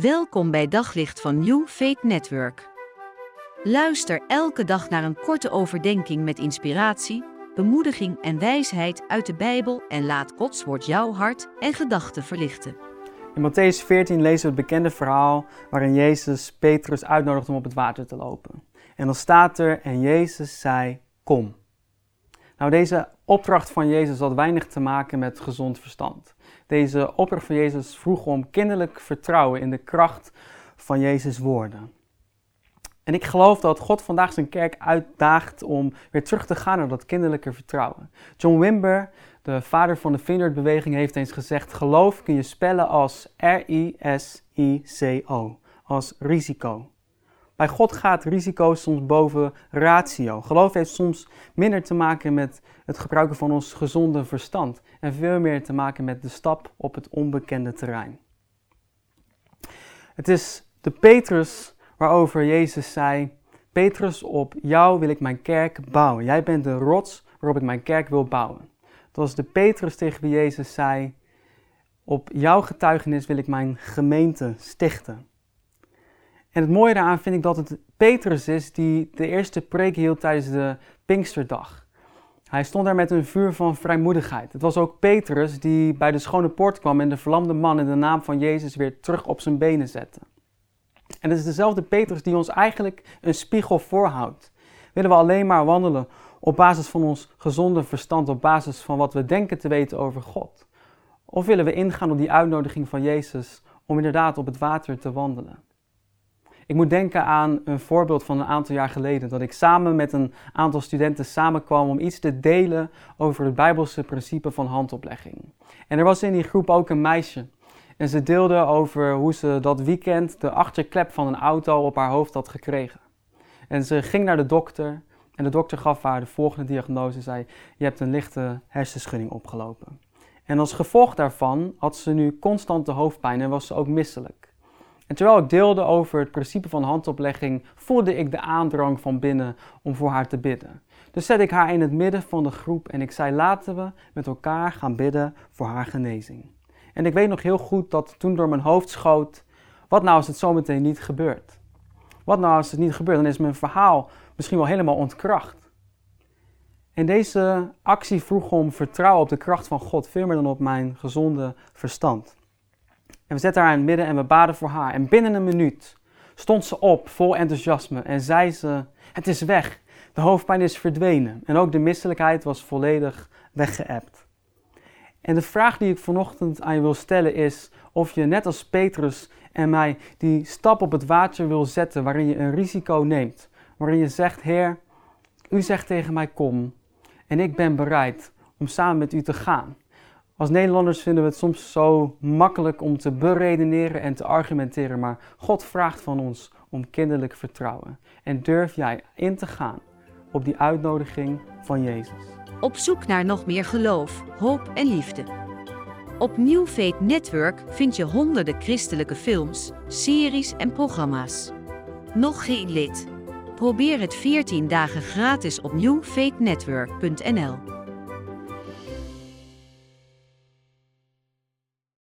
Welkom bij Daglicht van New Faith Network. Luister elke dag naar een korte overdenking met inspiratie, bemoediging en wijsheid uit de Bijbel en laat Gods woord jouw hart en gedachten verlichten. In Matthäus 14 lezen we het bekende verhaal waarin Jezus Petrus uitnodigt om op het water te lopen. En dan staat er, en Jezus zei, kom. Nou, deze opdracht van Jezus had weinig te maken met gezond verstand. Deze opdracht van Jezus vroeg om kinderlijk vertrouwen in de kracht van Jezus' woorden. En ik geloof dat God vandaag zijn kerk uitdaagt om weer terug te gaan naar dat kinderlijke vertrouwen. John Wimber, de vader van de Vineyard-beweging, heeft eens gezegd: geloof kun je spellen als R-I-S-I-C-O, als risico. Bij God gaat risico soms boven ratio. Geloof heeft soms minder te maken met het gebruiken van ons gezonde verstand en veel meer te maken met de stap op het onbekende terrein. Het is de Petrus waarover Jezus zei: Petrus, op jou wil ik mijn kerk bouwen. Jij bent de rots waarop ik mijn kerk wil bouwen. Dat was de Petrus tegen wie Jezus zei: Op jouw getuigenis wil ik mijn gemeente stichten. En het mooie daaraan vind ik dat het Petrus is die de eerste preek hield tijdens de Pinksterdag. Hij stond daar met een vuur van vrijmoedigheid. Het was ook Petrus die bij de schone poort kwam en de verlamde man in de naam van Jezus weer terug op zijn benen zette. En het is dezelfde Petrus die ons eigenlijk een spiegel voorhoudt. Willen we alleen maar wandelen op basis van ons gezonde verstand, op basis van wat we denken te weten over God? Of willen we ingaan op die uitnodiging van Jezus om inderdaad op het water te wandelen? Ik moet denken aan een voorbeeld van een aantal jaar geleden. Dat ik samen met een aantal studenten samenkwam om iets te delen over het Bijbelse principe van handoplegging. En er was in die groep ook een meisje. En ze deelde over hoe ze dat weekend de achterklep van een auto op haar hoofd had gekregen. En ze ging naar de dokter en de dokter gaf haar de volgende diagnose. Zei, je hebt een lichte hersenschudding opgelopen. En als gevolg daarvan had ze nu constante hoofdpijn en was ze ook misselijk. En terwijl ik deelde over het principe van handoplegging, voelde ik de aandrang van binnen om voor haar te bidden. Dus zette ik haar in het midden van de groep en ik zei: laten we met elkaar gaan bidden voor haar genezing. En ik weet nog heel goed dat toen door mijn hoofd schoot: wat nou als het zometeen niet gebeurt? Wat nou als het niet gebeurt? Dan is mijn verhaal misschien wel helemaal ontkracht. En deze actie vroeg om vertrouwen op de kracht van God, veel meer dan op mijn gezonde verstand. En we zetten haar in het midden en we baden voor haar. En binnen een minuut stond ze op, vol enthousiasme, en zei ze: Het is weg. De hoofdpijn is verdwenen. En ook de misselijkheid was volledig weggeëpt. En de vraag die ik vanochtend aan je wil stellen is of je net als Petrus en mij die stap op het water wil zetten waarin je een risico neemt. Waarin je zegt, Heer, u zegt tegen mij kom en ik ben bereid om samen met u te gaan. Als Nederlanders vinden we het soms zo makkelijk om te beredeneren en te argumenteren, maar God vraagt van ons om kinderlijk vertrouwen. En durf jij in te gaan op die uitnodiging van Jezus. Op zoek naar nog meer geloof, hoop en liefde. Op New Faith Network vind je honderden christelijke films, series en programma's. Nog geen lid? Probeer het 14 dagen gratis op newfaithnetwork.nl.